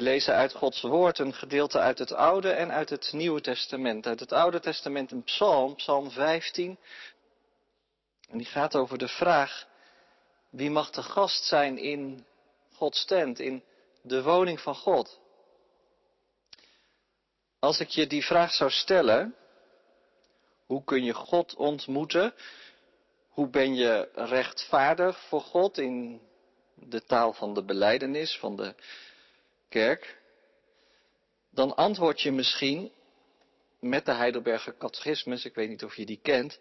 We lezen uit Gods woord een gedeelte uit het Oude en uit het Nieuwe Testament. Uit het Oude Testament een psalm, psalm 15. En die gaat over de vraag, wie mag de gast zijn in Gods tent, in de woning van God? Als ik je die vraag zou stellen, hoe kun je God ontmoeten? Hoe ben je rechtvaardig voor God in de taal van de beleidenis, van de kerk? Dan antwoord je misschien met de Heidelberger Catechismus, ik weet niet of je die kent.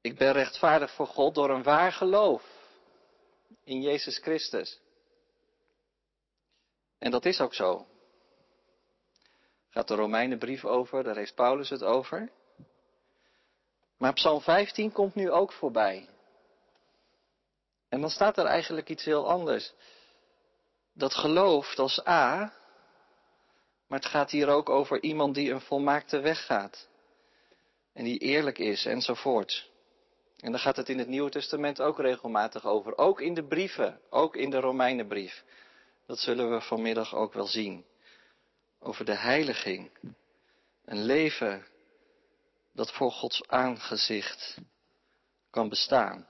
Ik ben rechtvaardig voor God door een waar geloof in Jezus Christus. En dat is ook zo. Gaat de Romeinenbrief over, daar heeft Paulus het over. Maar Psalm 15 komt nu ook voorbij. En dan staat er eigenlijk iets heel anders. Dat gelooft als A, maar het gaat hier ook over iemand die een volmaakte weg gaat. En die eerlijk is enzovoort. En daar gaat het in het Nieuwe Testament ook regelmatig over. Ook in de brieven, ook in de Romeinenbrief. Dat zullen we vanmiddag ook wel zien. Over de heiliging. Een leven dat voor Gods aangezicht kan bestaan.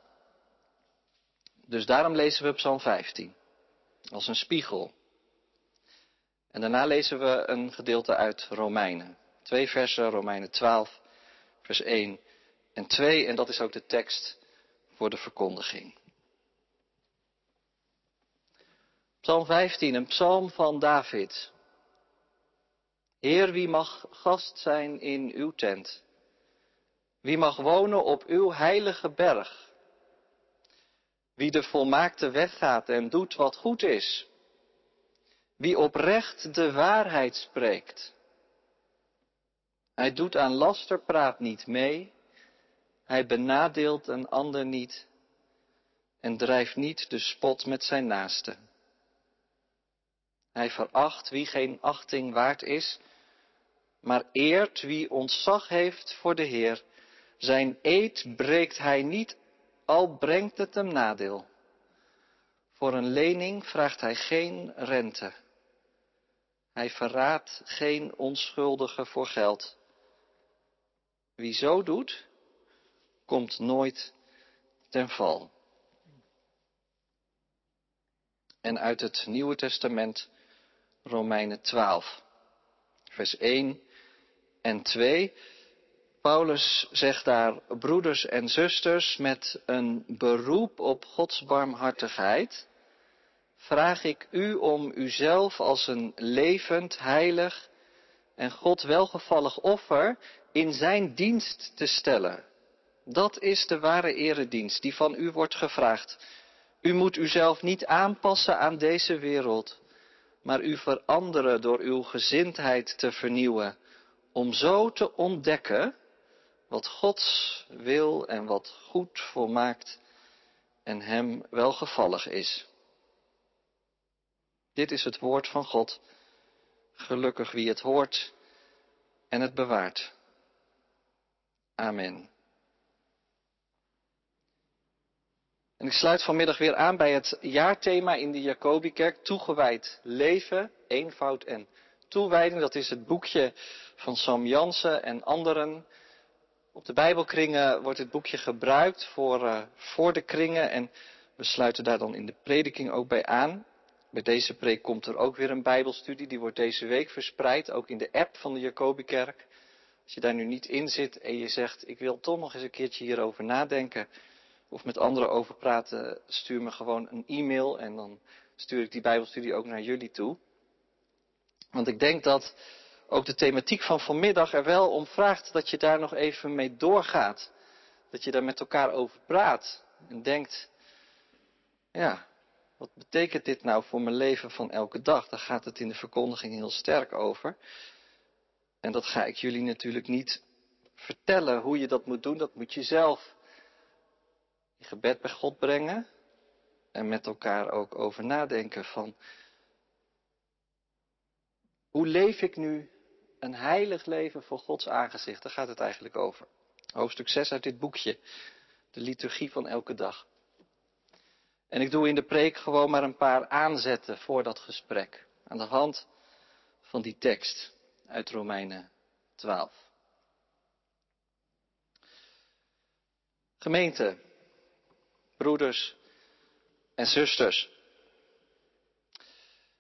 Dus daarom lezen we Psalm 15 als een spiegel. En daarna lezen we een gedeelte uit Romeinen. Twee versen, Romeinen 12, vers 1 en 2. En dat is ook de tekst voor de verkondiging. Psalm 15, een psalm van David. Heer, wie mag gast zijn in uw tent? Wie mag wonen op uw heilige berg? Wie de volmaakte weg gaat en doet wat goed is. Wie oprecht de waarheid spreekt. Hij doet aan lasterpraat niet mee. Hij benadeelt een ander niet en drijft niet de spot met zijn naaste. Hij veracht wie geen achting waard is, maar eert wie ontzag heeft voor de Heer. Zijn eed breekt hij niet, al brengt het hem nadeel. Voor een lening vraagt hij geen rente. Hij verraadt geen onschuldige voor geld. Wie zo doet, komt nooit ten val. En uit het Nieuwe Testament, Romeinen 12, vers 1 en 2. Paulus zegt daar, broeders en zusters, met een beroep op Gods barmhartigheid, vraag ik u om uzelf als een levend, heilig en God welgevallig offer in zijn dienst te stellen. Dat is de ware eredienst die van u wordt gevraagd. U moet uzelf niet aanpassen aan deze wereld, maar u veranderen door uw gezindheid te vernieuwen om zo te ontdekken wat Gods wil en wat goed volmaakt en Hem welgevallig is. Dit is het woord van God. Gelukkig wie het hoort en het bewaart. Amen. En ik sluit vanmiddag weer aan bij het jaarthema in de Jacobikerk, toegewijd leven, eenvoud en toewijding. Dat is het boekje van Sam Jansen en anderen. Op de Bijbelkringen wordt dit boekje gebruikt voor, uh, voor de kringen en we sluiten daar dan in de prediking ook bij aan. Bij deze preek komt er ook weer een Bijbelstudie, die wordt deze week verspreid, ook in de app van de Jacobikerk. Als je daar nu niet in zit en je zegt, ik wil toch nog eens een keertje hierover nadenken of met anderen over praten, stuur me gewoon een e-mail en dan stuur ik die Bijbelstudie ook naar jullie toe. Want ik denk dat ook de thematiek van vanmiddag er wel om vraagt dat je daar nog even mee doorgaat. Dat je daar met elkaar over praat en denkt, ja, wat betekent dit nou voor mijn leven van elke dag? Daar gaat het in de verkondiging heel sterk over. En dat ga ik jullie natuurlijk niet vertellen hoe je dat moet doen. Dat moet je zelf je gebed bij God brengen. En met elkaar ook over nadenken van hoe leef ik nu een heilig leven voor Gods aangezicht? Daar gaat het eigenlijk over. Hoofdstuk 6 uit dit boekje. De liturgie van elke dag. En ik doe in de preek gewoon maar een paar aanzetten voor dat gesprek. Aan de hand van die tekst uit Romeinen 12. Gemeente, broeders en zusters.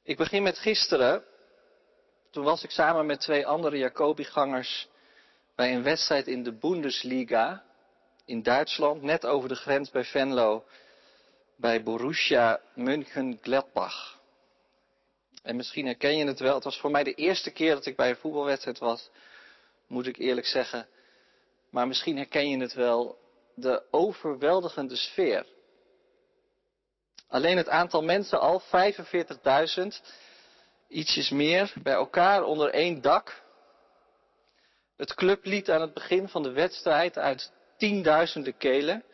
Ik begin met gisteren. Toen was ik samen met twee andere Jacobigangers bij een wedstrijd in de Bundesliga in Duitsland, net over de grens bij Venlo, bij Borussia Mönchengladbach. En misschien herken je het wel, het was voor mij de eerste keer dat ik bij een voetbalwedstrijd was, moet ik eerlijk zeggen. Maar misschien herken je het wel, de overweldigende sfeer. Alleen het aantal mensen al, 45.000, ietsjes meer, bij elkaar onder één dak. Het clublied aan het begin van de wedstrijd uit tienduizenden kelen.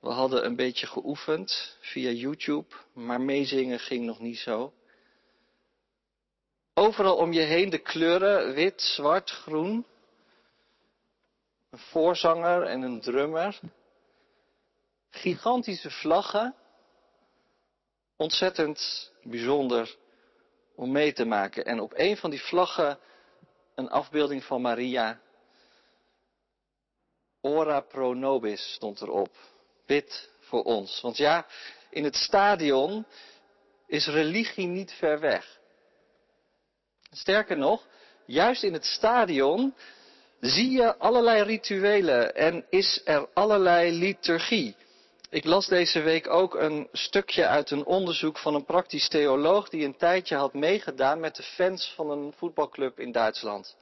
We hadden een beetje geoefend via YouTube, maar meezingen ging nog niet zo. Overal om je heen de kleuren, wit, zwart, groen. Een voorzanger en een drummer. Gigantische vlaggen. Ontzettend bijzonder om mee te maken. En op een van die vlaggen een afbeelding van Maria. Ora pro nobis stond erop. Bid voor ons. Want ja, in het stadion is religie niet ver weg. Sterker nog, juist in het stadion zie je allerlei rituelen en is er allerlei liturgie. Ik las deze week ook een stukje uit een onderzoek van een praktisch theoloog die een tijdje had meegedaan met de fans van een voetbalclub in Duitsland.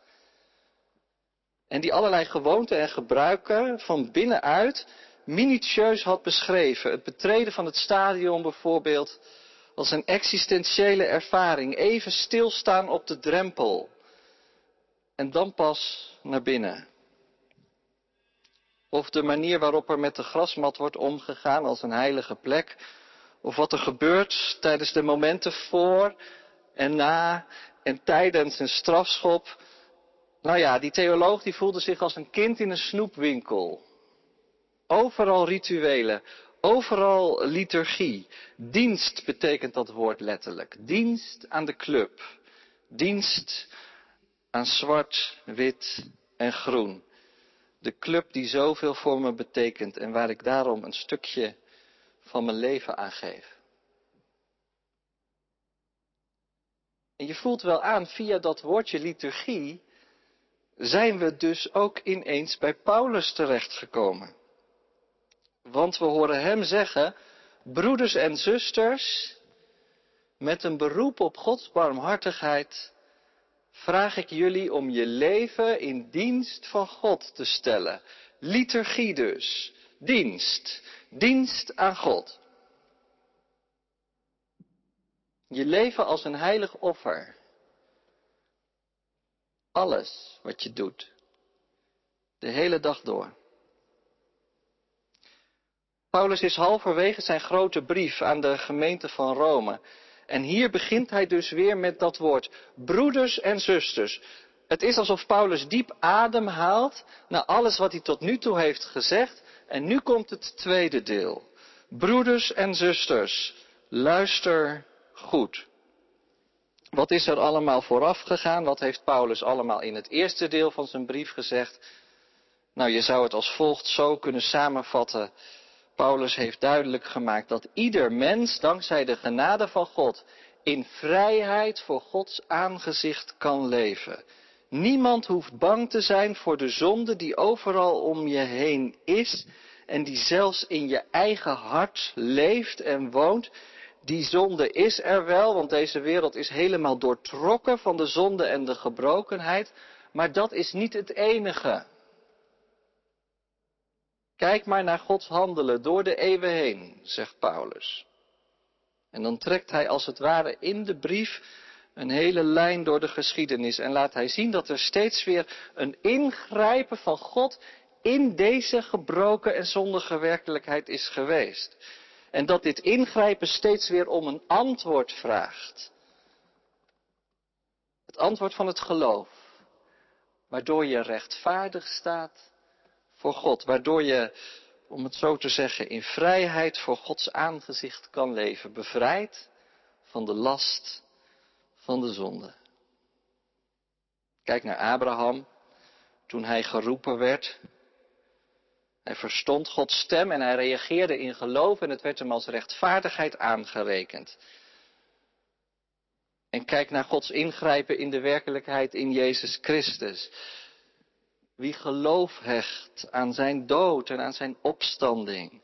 En die allerlei gewoonten en gebruiken van binnenuit minutieus had beschreven. Het betreden van het stadion bijvoorbeeld als een existentiële ervaring. Even stilstaan op de drempel. En dan pas naar binnen. Of de manier waarop er met de grasmat wordt omgegaan als een heilige plek. Of wat er gebeurt tijdens de momenten voor en na en tijdens een strafschop. Nou ja, die theoloog die voelde zich als een kind in een snoepwinkel. Overal rituelen, overal liturgie. Dienst betekent dat woord letterlijk. Dienst aan de club. Dienst aan zwart, wit en groen. De club die zoveel voor me betekent en waar ik daarom een stukje van mijn leven aan geef. En je voelt wel aan, via dat woordje liturgie zijn we dus ook ineens bij Paulus terechtgekomen. Want we horen hem zeggen, broeders en zusters, met een beroep op Gods barmhartigheid, vraag ik jullie om je leven in dienst van God te stellen. Liturgie dus, dienst, dienst aan God. Je leven als een heilig offer. Alles wat je doet. De hele dag door. Paulus is halverwege zijn grote brief aan de gemeente van Rome. En hier begint hij dus weer met dat woord. Broeders en zusters. Het is alsof Paulus diep adem haalt naar alles wat hij tot nu toe heeft gezegd. En nu komt het tweede deel. Broeders en zusters, luister goed. Wat is er allemaal vooraf gegaan? Wat heeft Paulus allemaal in het eerste deel van zijn brief gezegd? Nou, je zou het als volgt zo kunnen samenvatten. Paulus heeft duidelijk gemaakt dat ieder mens dankzij de genade van God in vrijheid voor Gods aangezicht kan leven. Niemand hoeft bang te zijn voor de zonde die overal om je heen is en die zelfs in je eigen hart leeft en woont. Die zonde is er wel, want deze wereld is helemaal doortrokken van de zonde en de gebrokenheid, maar dat is niet het enige. Kijk maar naar Gods handelen door de eeuwen heen, zegt Paulus. En dan trekt hij als het ware in de brief een hele lijn door de geschiedenis en laat hij zien dat er steeds weer een ingrijpen van God in deze gebroken en zondige werkelijkheid is geweest. En dat dit ingrijpen steeds weer om een antwoord vraagt. Het antwoord van het geloof, waardoor je rechtvaardig staat voor God, waardoor je om het zo te zeggen, in vrijheid voor Gods aangezicht kan leven, bevrijd van de last van de zonde. Kijk naar Abraham, toen hij geroepen werd. Hij verstond Gods stem en hij reageerde in geloof en het werd hem als rechtvaardigheid aangerekend. En kijk naar Gods ingrijpen in de werkelijkheid in Jezus Christus. Wie geloof hecht aan zijn dood en aan zijn opstanding,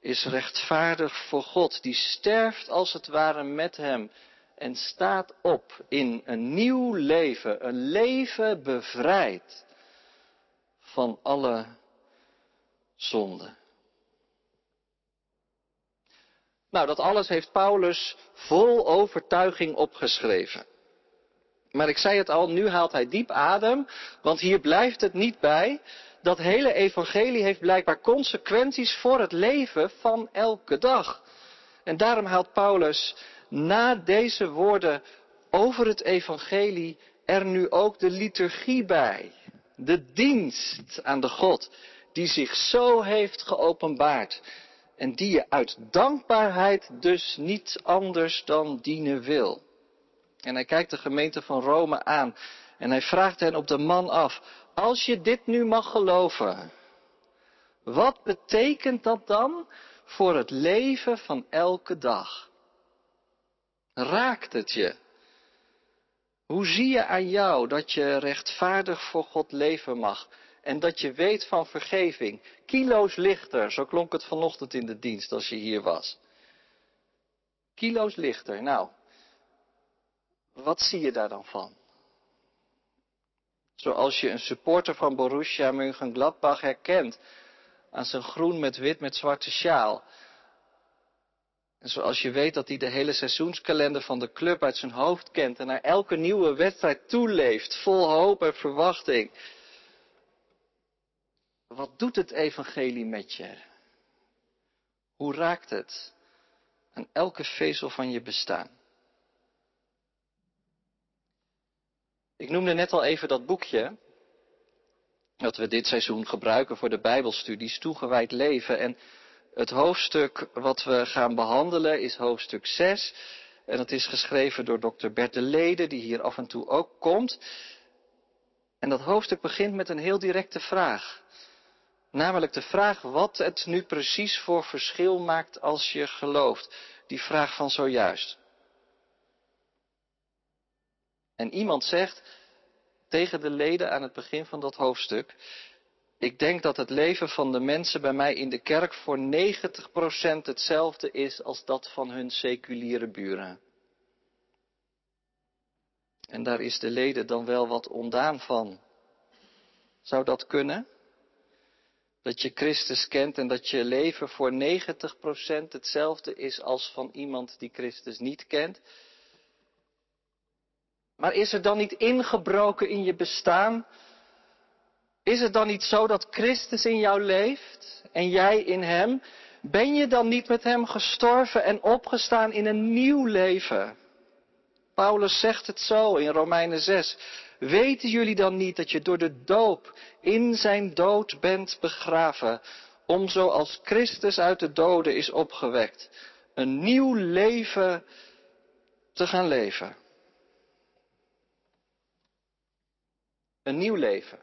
is rechtvaardig voor God. Die sterft als het ware met hem en staat op in een nieuw leven, een leven bevrijd van alle zonde. Nou, dat alles heeft Paulus vol overtuiging opgeschreven. Maar ik zei het al, nu haalt hij diep adem, want hier blijft het niet bij. Dat hele evangelie heeft blijkbaar consequenties voor het leven van elke dag. En daarom haalt Paulus na deze woorden over het evangelie er nu ook de liturgie bij. De dienst aan de God die zich zo heeft geopenbaard. En die je uit dankbaarheid dus niet anders dan dienen wil. En hij kijkt de gemeente van Rome aan en hij vraagt hen op de man af, als je dit nu mag geloven, wat betekent dat dan voor het leven van elke dag? Raakt het je? Hoe zie je aan jou dat je rechtvaardig voor God leven mag en dat je weet van vergeving? Kilo's lichter, zo klonk het vanochtend in de dienst als je hier was. Kilo's lichter. Nou, wat zie je daar dan van? Zoals je een supporter van Borussia Mönchengladbach herkent aan zijn groen met wit met zwarte sjaal. En zoals je weet dat hij de hele seizoenskalender van de club uit zijn hoofd kent en naar elke nieuwe wedstrijd toeleeft, vol hoop en verwachting. Wat doet het evangelie met je? Hoe raakt het aan elke vezel van je bestaan? Ik noemde net al even dat boekje dat we dit seizoen gebruiken voor de Bijbelstudies, toegewijd leven. En het hoofdstuk wat we gaan behandelen is hoofdstuk 6. En dat is geschreven door dokter Bert de Lede, die hier af en toe ook komt. En dat hoofdstuk begint met een heel directe vraag. Namelijk de vraag wat het nu precies voor verschil maakt als je gelooft. Die vraag van zojuist. En iemand zegt tegen de leden aan het begin van dat hoofdstuk, ik denk dat het leven van de mensen bij mij in de kerk voor 90% hetzelfde is als dat van hun seculiere buren. En daar is de leden dan wel wat ondaan van. Zou dat kunnen? Dat je Christus kent en dat je leven voor 90% hetzelfde is als van iemand die Christus niet kent? Maar is er dan niet ingebroken in je bestaan? Is het dan niet zo dat Christus in jou leeft en jij in Hem? Ben je dan niet met Hem gestorven en opgestaan in een nieuw leven? Paulus zegt het zo in Romeinen 6. Weten jullie dan niet dat je door de doop in zijn dood bent begraven, om zoals Christus uit de doden is opgewekt, een nieuw leven te gaan leven? Een nieuw leven.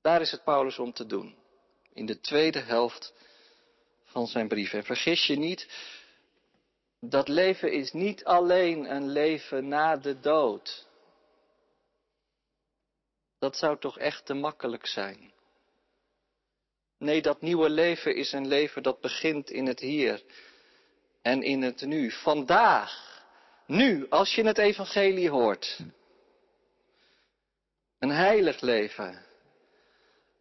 Daar is het Paulus om te doen. In de tweede helft van zijn brief. En vergis je niet, dat leven is niet alleen een leven na de dood. Dat zou toch echt te makkelijk zijn. Nee, dat nieuwe leven is een leven dat begint in het hier en in het nu. Vandaag, nu, als je het evangelie hoort. Een heilig leven.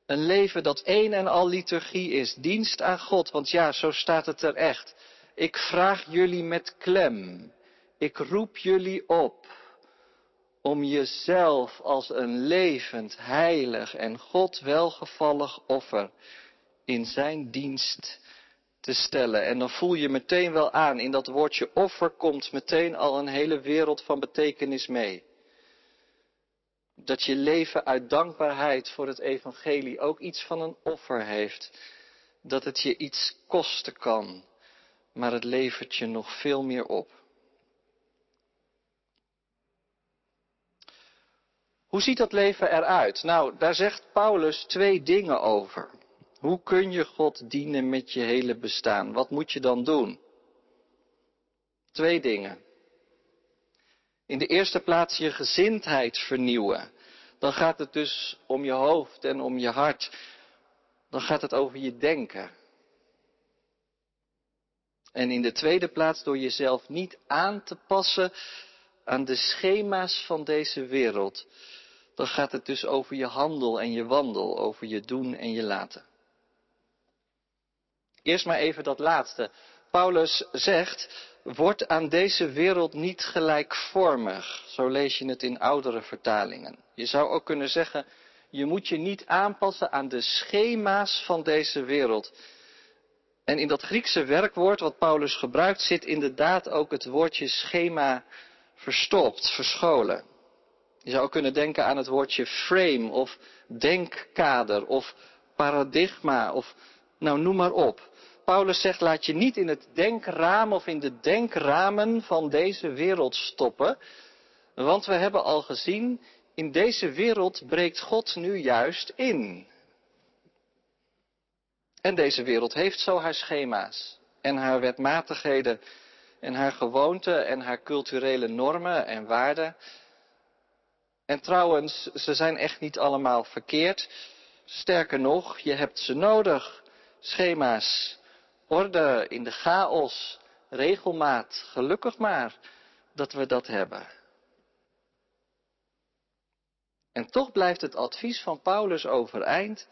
Een leven dat een en al liturgie is, dienst aan God, want ja, zo staat het er echt. Ik vraag jullie met klem, ik roep jullie op om jezelf als een levend, heilig en God welgevallig offer in zijn dienst te stellen. En dan voel je meteen wel aan, in dat woordje offer komt meteen al een hele wereld van betekenis mee. Dat je leven uit dankbaarheid voor het evangelie ook iets van een offer heeft. Dat het je iets kosten kan, maar het levert je nog veel meer op. Hoe ziet dat leven eruit? Nou, daar zegt Paulus twee dingen over. Hoe kun je God dienen met je hele bestaan? Wat moet je dan doen? Twee dingen. In de eerste plaats je gezindheid vernieuwen. Dan gaat het dus om je hoofd en om je hart. Dan gaat het over je denken. En in de tweede plaats door jezelf niet aan te passen aan de schema's van deze wereld. Dan gaat het dus over je handel en je wandel, over je doen en je laten. Eerst maar even dat laatste. Paulus zegt, word aan deze wereld niet gelijkvormig. Zo lees je het in oudere vertalingen. Je zou ook kunnen zeggen, je moet je niet aanpassen aan de schema's van deze wereld. En in dat Griekse werkwoord wat Paulus gebruikt zit inderdaad ook het woordje schema verstopt, verscholen. Je zou ook kunnen denken aan het woordje frame of denkkader of paradigma of nou noem maar op. Paulus zegt, laat je niet in het denkraam of in de denkramen van deze wereld stoppen. Want we hebben al gezien, in deze wereld breekt God nu juist in. En deze wereld heeft zo haar schema's en haar wetmatigheden en haar gewoonten en haar culturele normen en waarden. En trouwens, ze zijn echt niet allemaal verkeerd. Sterker nog, je hebt ze nodig. Schema's orde in de chaos, regelmaat, gelukkig maar dat we dat hebben. En toch blijft het advies van Paulus overeind.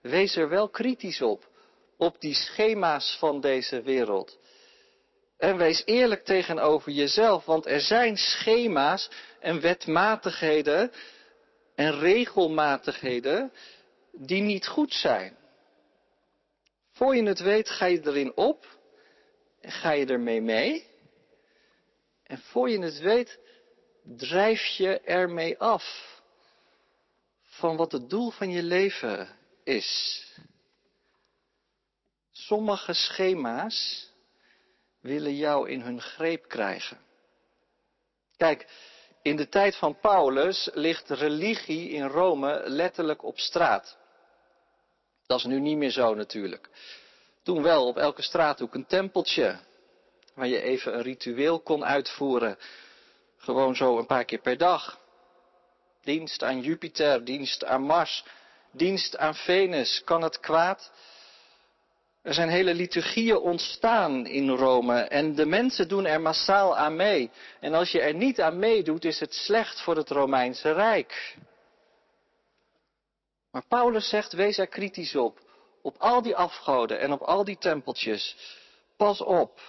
Wees er wel kritisch op, op die schema's van deze wereld. En wees eerlijk tegenover jezelf, want er zijn schema's en wetmatigheden en regelmatigheden die niet goed zijn. Voor je het weet ga je erin op en ga je ermee mee. En voor je het weet drijf je ermee af van wat het doel van je leven is. Sommige schema's willen jou in hun greep krijgen. Kijk, in de tijd van Paulus ligt religie in Rome letterlijk op straat. Dat is nu niet meer zo natuurlijk. Toen wel op elke straathoek een tempeltje. Waar je even een ritueel kon uitvoeren. Gewoon zo een paar keer per dag. Dienst aan Jupiter, dienst aan Mars, dienst aan Venus. Kan het kwaad? Er zijn hele liturgieën ontstaan in Rome en de mensen doen er massaal aan mee. En als je er niet aan meedoet, is het slecht voor het Romeinse Rijk. Maar Paulus zegt, wees er kritisch op. Op al die afgoden en op al die tempeltjes. Pas op.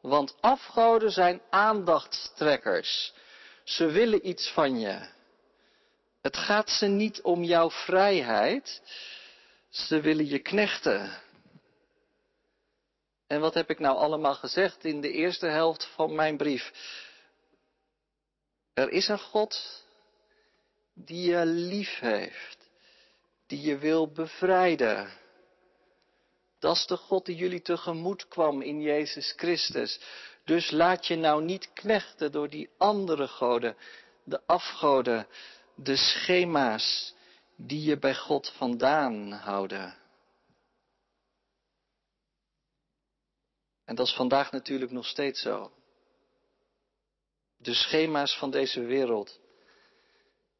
Want afgoden zijn aandachtstrekkers. Ze willen iets van je. Het gaat ze niet om jouw vrijheid. Ze willen je knechten. En wat heb ik nou allemaal gezegd in de eerste helft van mijn brief? Er is een God die je lief heeft die je wil bevrijden. Dat is de God die jullie tegemoet kwam in Jezus Christus. Dus laat je nou niet knechten door die andere goden, de afgoden, de schema's die je bij God vandaan houden. En dat is vandaag natuurlijk nog steeds zo. De schema's van deze wereld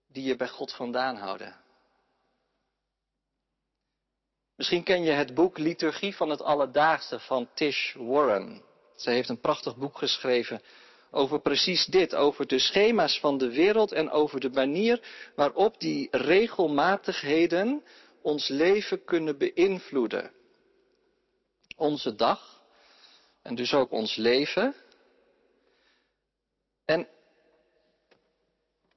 die je bij God vandaan houden. Misschien ken je het boek Liturgie van het Alledaagse van Tish Warren. Zij heeft een prachtig boek geschreven over precies dit, over de schema's van de wereld en over de manier waarop die regelmatigheden ons leven kunnen beïnvloeden. Onze dag en dus ook ons leven. En,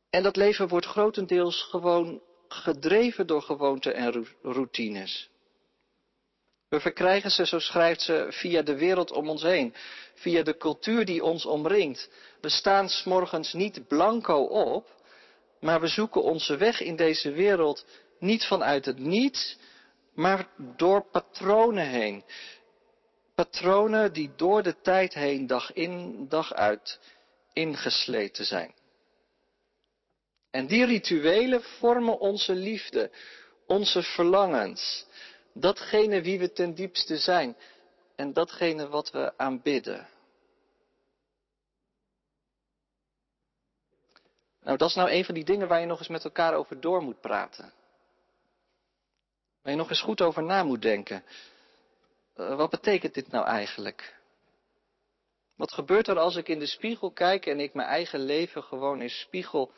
en dat leven wordt grotendeels gewoon gedreven door gewoonten en routines. We verkrijgen ze, zo schrijft ze, via de wereld om ons heen, via de cultuur die ons omringt. We staan s'morgens niet blanco op, Maar we zoeken onze weg in deze wereld niet vanuit het niets, maar door patronen heen. Patronen die door de tijd heen, dag in, dag uit, ingesleten zijn. En die rituelen vormen onze liefde, onze verlangens, datgene wie we ten diepste zijn en datgene wat we aanbidden. Nou, dat is nou een van die dingen waar je nog eens met elkaar over door moet praten. Waar je nog eens goed over na moet denken. Uh, wat betekent dit nou eigenlijk? Wat gebeurt er als ik in de spiegel kijk en ik mijn eigen leven gewoon in spiegel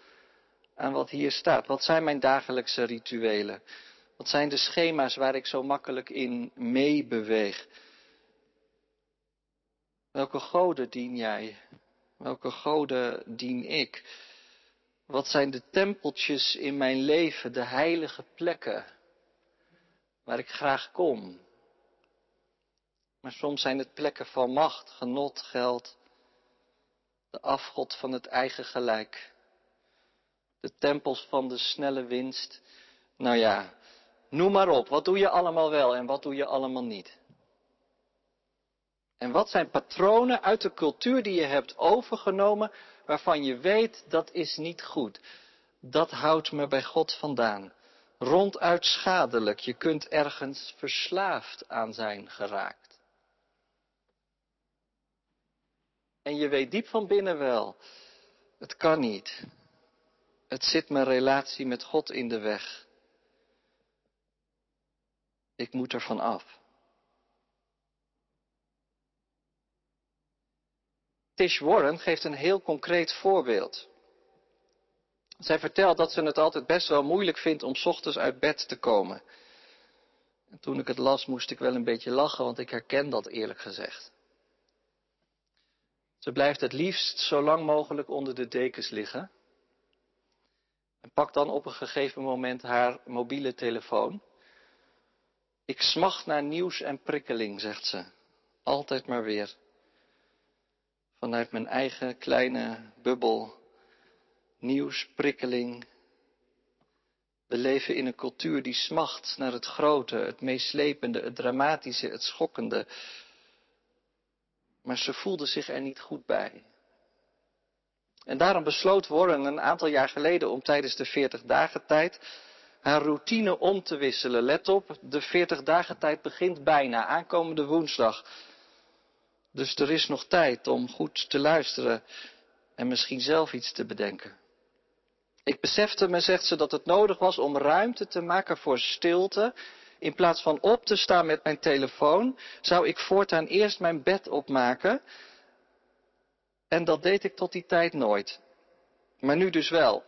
aan wat hier staat? Wat zijn mijn dagelijkse rituelen? Wat zijn de schema's waar ik zo makkelijk in meebeweeg? Welke goden dien jij? Welke goden dien ik? Wat zijn de tempeltjes in mijn leven, de heilige plekken waar ik graag kom? Maar soms zijn het plekken van macht, genot, geld, de afgod van het eigen gelijk, de tempels van de snelle winst. Nou ja, noem maar op, wat doe je allemaal wel en wat doe je allemaal niet? En wat zijn patronen uit de cultuur die je hebt overgenomen, waarvan je weet dat is niet goed? Dat houdt me bij God vandaan. Ronduit schadelijk. Je kunt ergens verslaafd aan zijn geraakt. En je weet diep van binnen wel, het kan niet. Het zit mijn relatie met God in de weg. Ik moet er van af. Tish Warren geeft een heel concreet voorbeeld. Zij vertelt dat ze het altijd best wel moeilijk vindt om ochtends uit bed te komen. En toen ik het las moest ik wel een beetje lachen, want ik herken dat eerlijk gezegd. Ze blijft het liefst zo lang mogelijk onder de dekens liggen. En pakt dan op een gegeven moment haar mobiele telefoon. Ik smacht naar nieuws en prikkeling, zegt ze. Altijd maar weer vanuit mijn eigen kleine bubbel, nieuws, prikkeling. We leven in een cultuur die smacht naar het grote, het meeslepende, het dramatische, het schokkende. Maar ze voelde zich er niet goed bij. En daarom besloot Warren een aantal jaar geleden om tijdens de 40 dagen tijd haar routine om te wisselen. Let op, de 40 dagen tijd begint bijna, aankomende woensdag. Dus er is nog tijd om goed te luisteren en misschien zelf iets te bedenken. Ik besefte me, zegt ze, dat het nodig was om ruimte te maken voor stilte. In plaats van op te staan met mijn telefoon, zou ik voortaan eerst mijn bed opmaken. En dat deed ik tot die tijd nooit. Maar nu dus wel.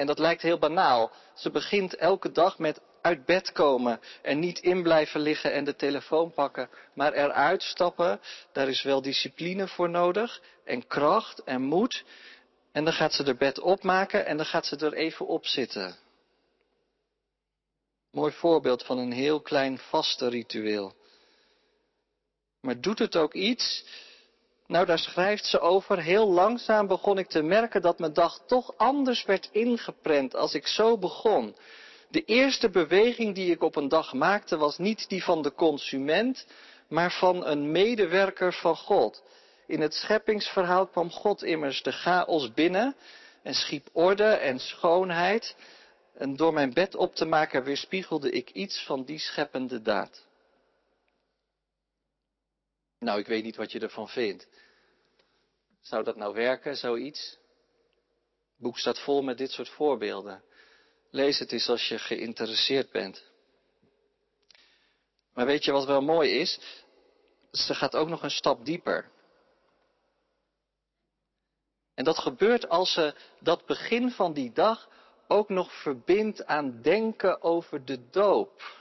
En dat lijkt heel banaal. Ze begint elke dag met uit bed komen en niet in blijven liggen en de telefoon pakken, maar eruit stappen, daar is wel discipline voor nodig en kracht en moed. En dan gaat ze er bed opmaken en dan gaat ze er even op zitten. Mooi voorbeeld van een heel klein vaste ritueel. Maar doet het ook iets? Nou, daar schrijft ze over. Heel langzaam begon ik te merken dat mijn dag toch anders werd ingeprent als ik zo begon. De eerste beweging die ik op een dag maakte was niet die van de consument, maar van een medewerker van God. In het scheppingsverhaal kwam God immers de chaos binnen en schiep orde en schoonheid. En door mijn bed op te maken weerspiegelde ik iets van die scheppende daad. Nou, ik weet niet wat je ervan vindt. Zou dat nou werken, zoiets? Het boek staat vol met dit soort voorbeelden. Lees het eens als je geïnteresseerd bent. Maar weet je wat wel mooi is? Ze gaat ook nog een stap dieper. En dat gebeurt als ze dat begin van die dag ook nog verbindt aan denken over de doop.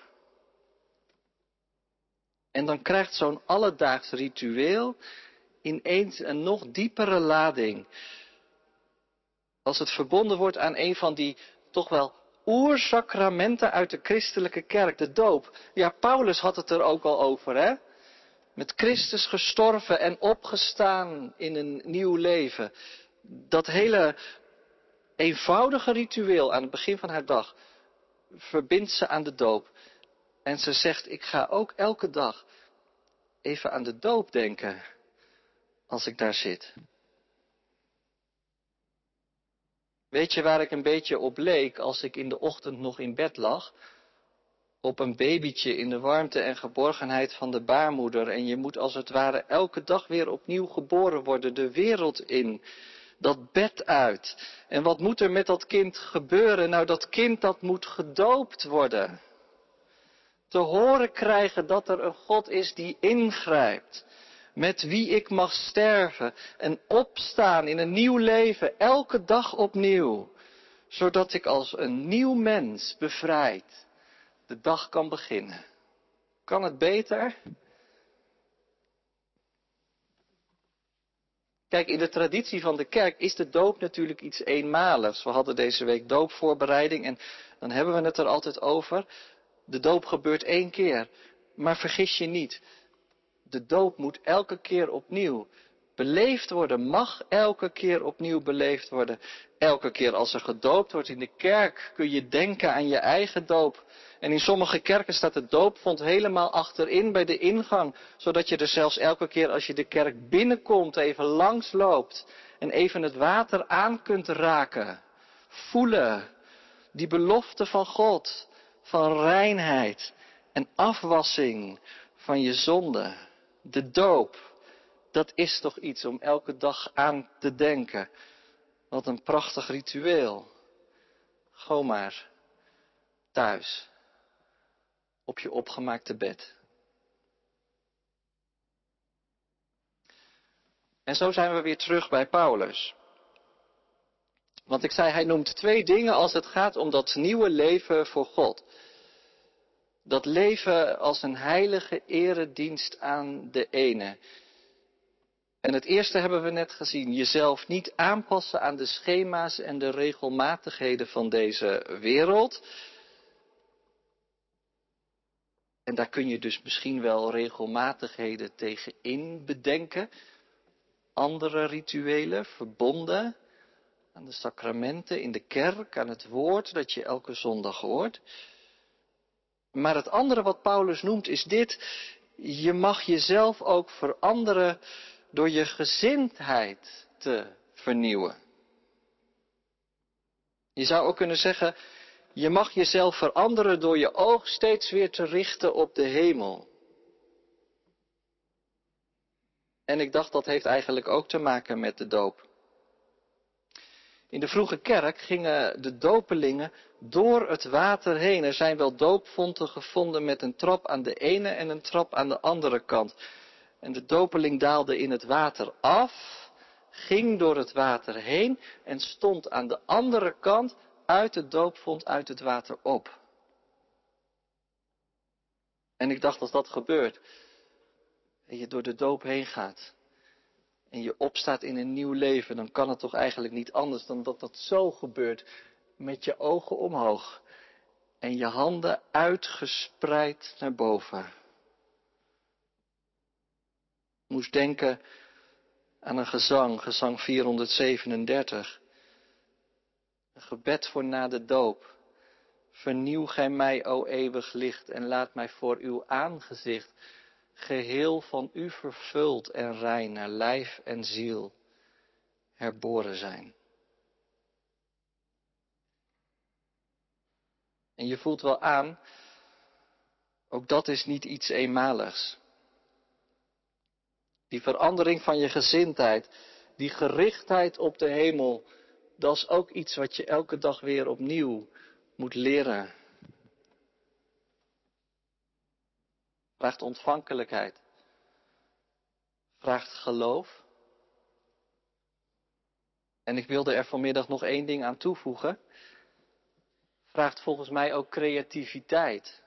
En dan krijgt zo'n alledaags ritueel ineens een nog diepere lading. Als het verbonden wordt aan een van die toch wel oersacramenten uit de christelijke kerk, de doop. Ja, Paulus had het er ook al over, hè? Met Christus gestorven en opgestaan in een nieuw leven. Dat hele eenvoudige ritueel aan het begin van haar dag verbindt ze aan de doop. En ze zegt, ik ga ook elke dag even aan de doop denken als ik daar zit. Weet je waar ik een beetje op leek als ik in de ochtend nog in bed lag? Op een babytje in de warmte en geborgenheid van de baarmoeder. En je moet als het ware elke dag weer opnieuw geboren worden, de wereld in. Dat bed uit. En wat moet er met dat kind gebeuren? Nou, dat kind dat moet gedoopt worden. Te horen krijgen dat er een God is die ingrijpt met wie ik mag sterven en opstaan in een nieuw leven, elke dag opnieuw, zodat ik als een nieuw mens bevrijd de dag kan beginnen. Kan het beter? Kijk, in de traditie van de kerk is de doop natuurlijk iets eenmaligs. We hadden deze week doopvoorbereiding en dan hebben we het er altijd over. De doop gebeurt één keer. Maar vergis je niet, de doop moet elke keer opnieuw beleefd worden, mag elke keer opnieuw beleefd worden. Elke keer als er gedoopt wordt in de kerk kun je denken aan je eigen doop. En in sommige kerken staat de doopvond helemaal achterin bij de ingang, zodat je er zelfs elke keer als je de kerk binnenkomt even langs loopt en even het water aan kunt raken. Voelen die belofte van God, van reinheid en afwassing van je zonde. De doop, dat is toch iets om elke dag aan te denken. Wat een prachtig ritueel. Gewoon maar thuis, op je opgemaakte bed. En zo zijn we weer terug bij Paulus. Want ik zei, hij noemt twee dingen als het gaat om dat nieuwe leven voor God. Dat leven als een heilige eredienst aan de ene. En het eerste hebben we net gezien. Jezelf niet aanpassen aan de schema's en de regelmatigheden van deze wereld. En daar kun je dus misschien wel regelmatigheden tegenin bedenken. Andere rituelen, verbonden aan de sacramenten in de kerk, aan het woord dat je elke zondag hoort. Maar het andere wat Paulus noemt is dit. Je mag jezelf ook veranderen door je gezindheid te vernieuwen. Je zou ook kunnen zeggen, je mag jezelf veranderen door je oog steeds weer te richten op de hemel. En ik dacht dat heeft eigenlijk ook te maken met de doop. In de vroege kerk gingen de dopelingen door het water heen. Er zijn wel doopfonten gevonden met een trap aan de ene en een trap aan de andere kant. En de dopeling daalde in het water af, ging door het water heen en stond aan de andere kant uit het doopvond uit het water op. En ik dacht als dat gebeurt, en je door de doop heen gaat, en je opstaat in een nieuw leven, dan kan het toch eigenlijk niet anders dan dat dat zo gebeurt met je ogen omhoog en je handen uitgespreid naar boven. Ik moest denken aan een gezang, gezang 437. Een gebed voor na de doop. Vernieuw gij mij, o eeuwig licht, en laat mij voor uw aangezicht geheel van u vervuld en rein naar lijf en ziel herboren zijn. En je voelt wel aan, ook dat is niet iets eenmaligs. Die verandering van je gezindheid, die gerichtheid op de hemel, dat is ook iets wat je elke dag weer opnieuw moet leren. Vraagt ontvankelijkheid. Vraagt geloof. En ik wilde er vanmiddag nog één ding aan toevoegen. Vraagt volgens mij ook creativiteit.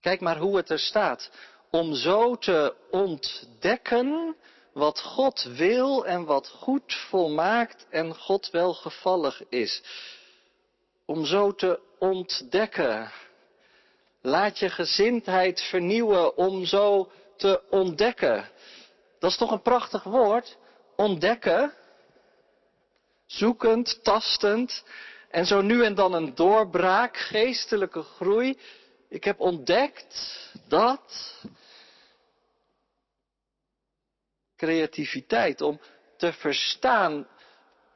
Kijk maar hoe het er staat. Om zo te ontdekken wat God wil en wat goed volmaakt en God welgevallig is. Om zo te ontdekken. Laat je gezindheid vernieuwen om zo te ontdekken. Dat is toch een prachtig woord? Ontdekken. zoekend, tastend en zo nu en dan een doorbraak, geestelijke groei. Ik heb ontdekt dat creativiteit om te verstaan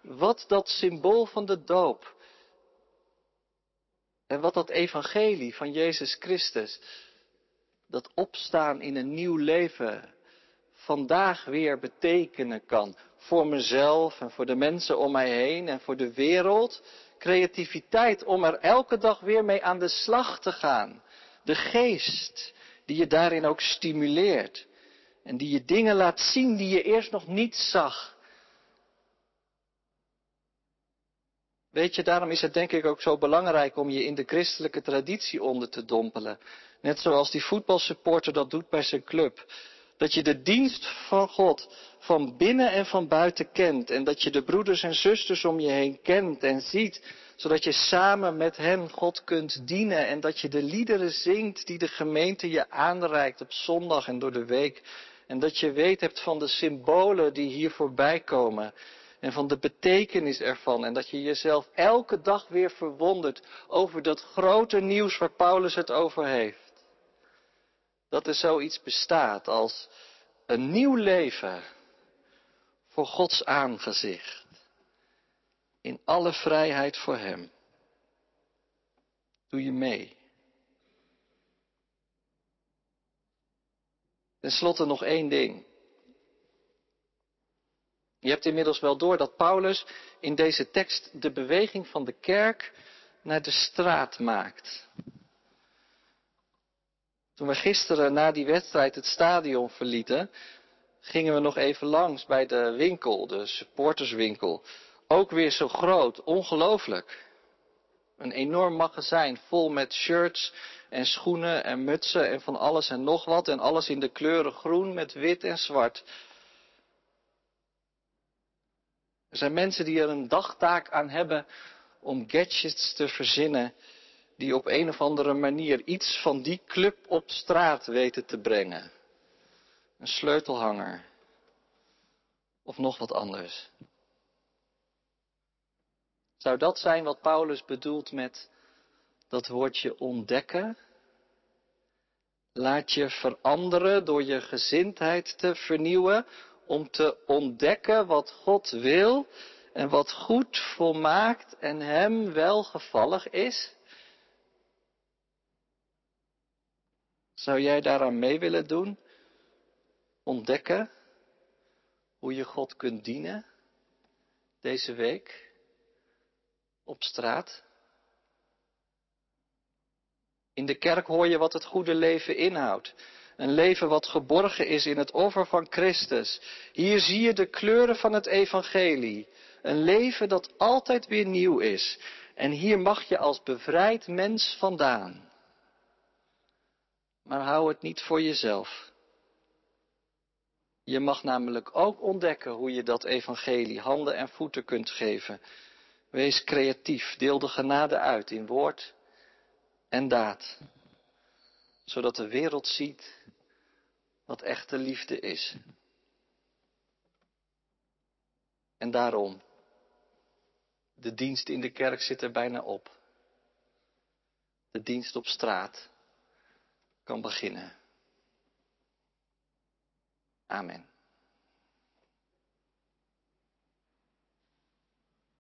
wat dat symbool van de doop en wat dat evangelie van Jezus Christus, dat opstaan in een nieuw leven, vandaag weer betekenen kan. Voor mezelf en voor de mensen om mij heen en voor de wereld. Creativiteit om er elke dag weer mee aan de slag te gaan. De geest die je daarin ook stimuleert. En die je dingen laat zien die je eerst nog niet zag. Weet je, daarom is het denk ik ook zo belangrijk om je in de christelijke traditie onder te dompelen. Net zoals die voetbalsupporter dat doet bij zijn club. Dat je de dienst van God van binnen en van buiten kent. En dat je de broeders en zusters om je heen kent en ziet. Zodat je samen met hen God kunt dienen. En dat je de liederen zingt die de gemeente je aanreikt op zondag en door de week. En dat je weet hebt van de symbolen die hier voorbij komen. En van de betekenis ervan. En dat je jezelf elke dag weer verwondert over dat grote nieuws waar Paulus het over heeft dat er zoiets bestaat als een nieuw leven voor Gods aangezicht. In alle vrijheid voor Hem. Doe je mee. Ten slotte nog één ding. Je hebt inmiddels wel door dat Paulus in deze tekst de beweging van de kerk naar de straat maakt. Toen we gisteren na die wedstrijd het stadion verlieten, gingen we nog even langs bij de winkel, de supporterswinkel. Ook weer zo groot, ongelooflijk. Een enorm magazijn vol met shirts en schoenen en mutsen en van alles en nog wat. En alles in de kleuren groen met wit en zwart. Er zijn mensen die er een dagtaak aan hebben om gadgets te verzinnen die op een of andere manier iets van die club op straat weten te brengen. Een sleutelhanger. Of nog wat anders. Zou dat zijn wat Paulus bedoelt met dat woordje ontdekken? Laat je veranderen door je gezindheid te vernieuwen om te ontdekken wat God wil en wat goed, volmaakt en hem welgevallig is? Zou jij daaraan mee willen doen? Ontdekken hoe je God kunt dienen deze week op straat? In de kerk hoor je wat het goede leven inhoudt. Een leven wat geborgen is in het offer van Christus. Hier zie je de kleuren van het evangelie. Een leven dat altijd weer nieuw is. En hier mag je als bevrijd mens vandaan. Maar hou het niet voor jezelf. Je mag namelijk ook ontdekken hoe je dat evangelie handen en voeten kunt geven. Wees creatief, deel de genade uit in woord en daad. Zodat de wereld ziet wat echte liefde is. En daarom, de dienst in de kerk zit er bijna op. De dienst op straat kan beginnen. Amen.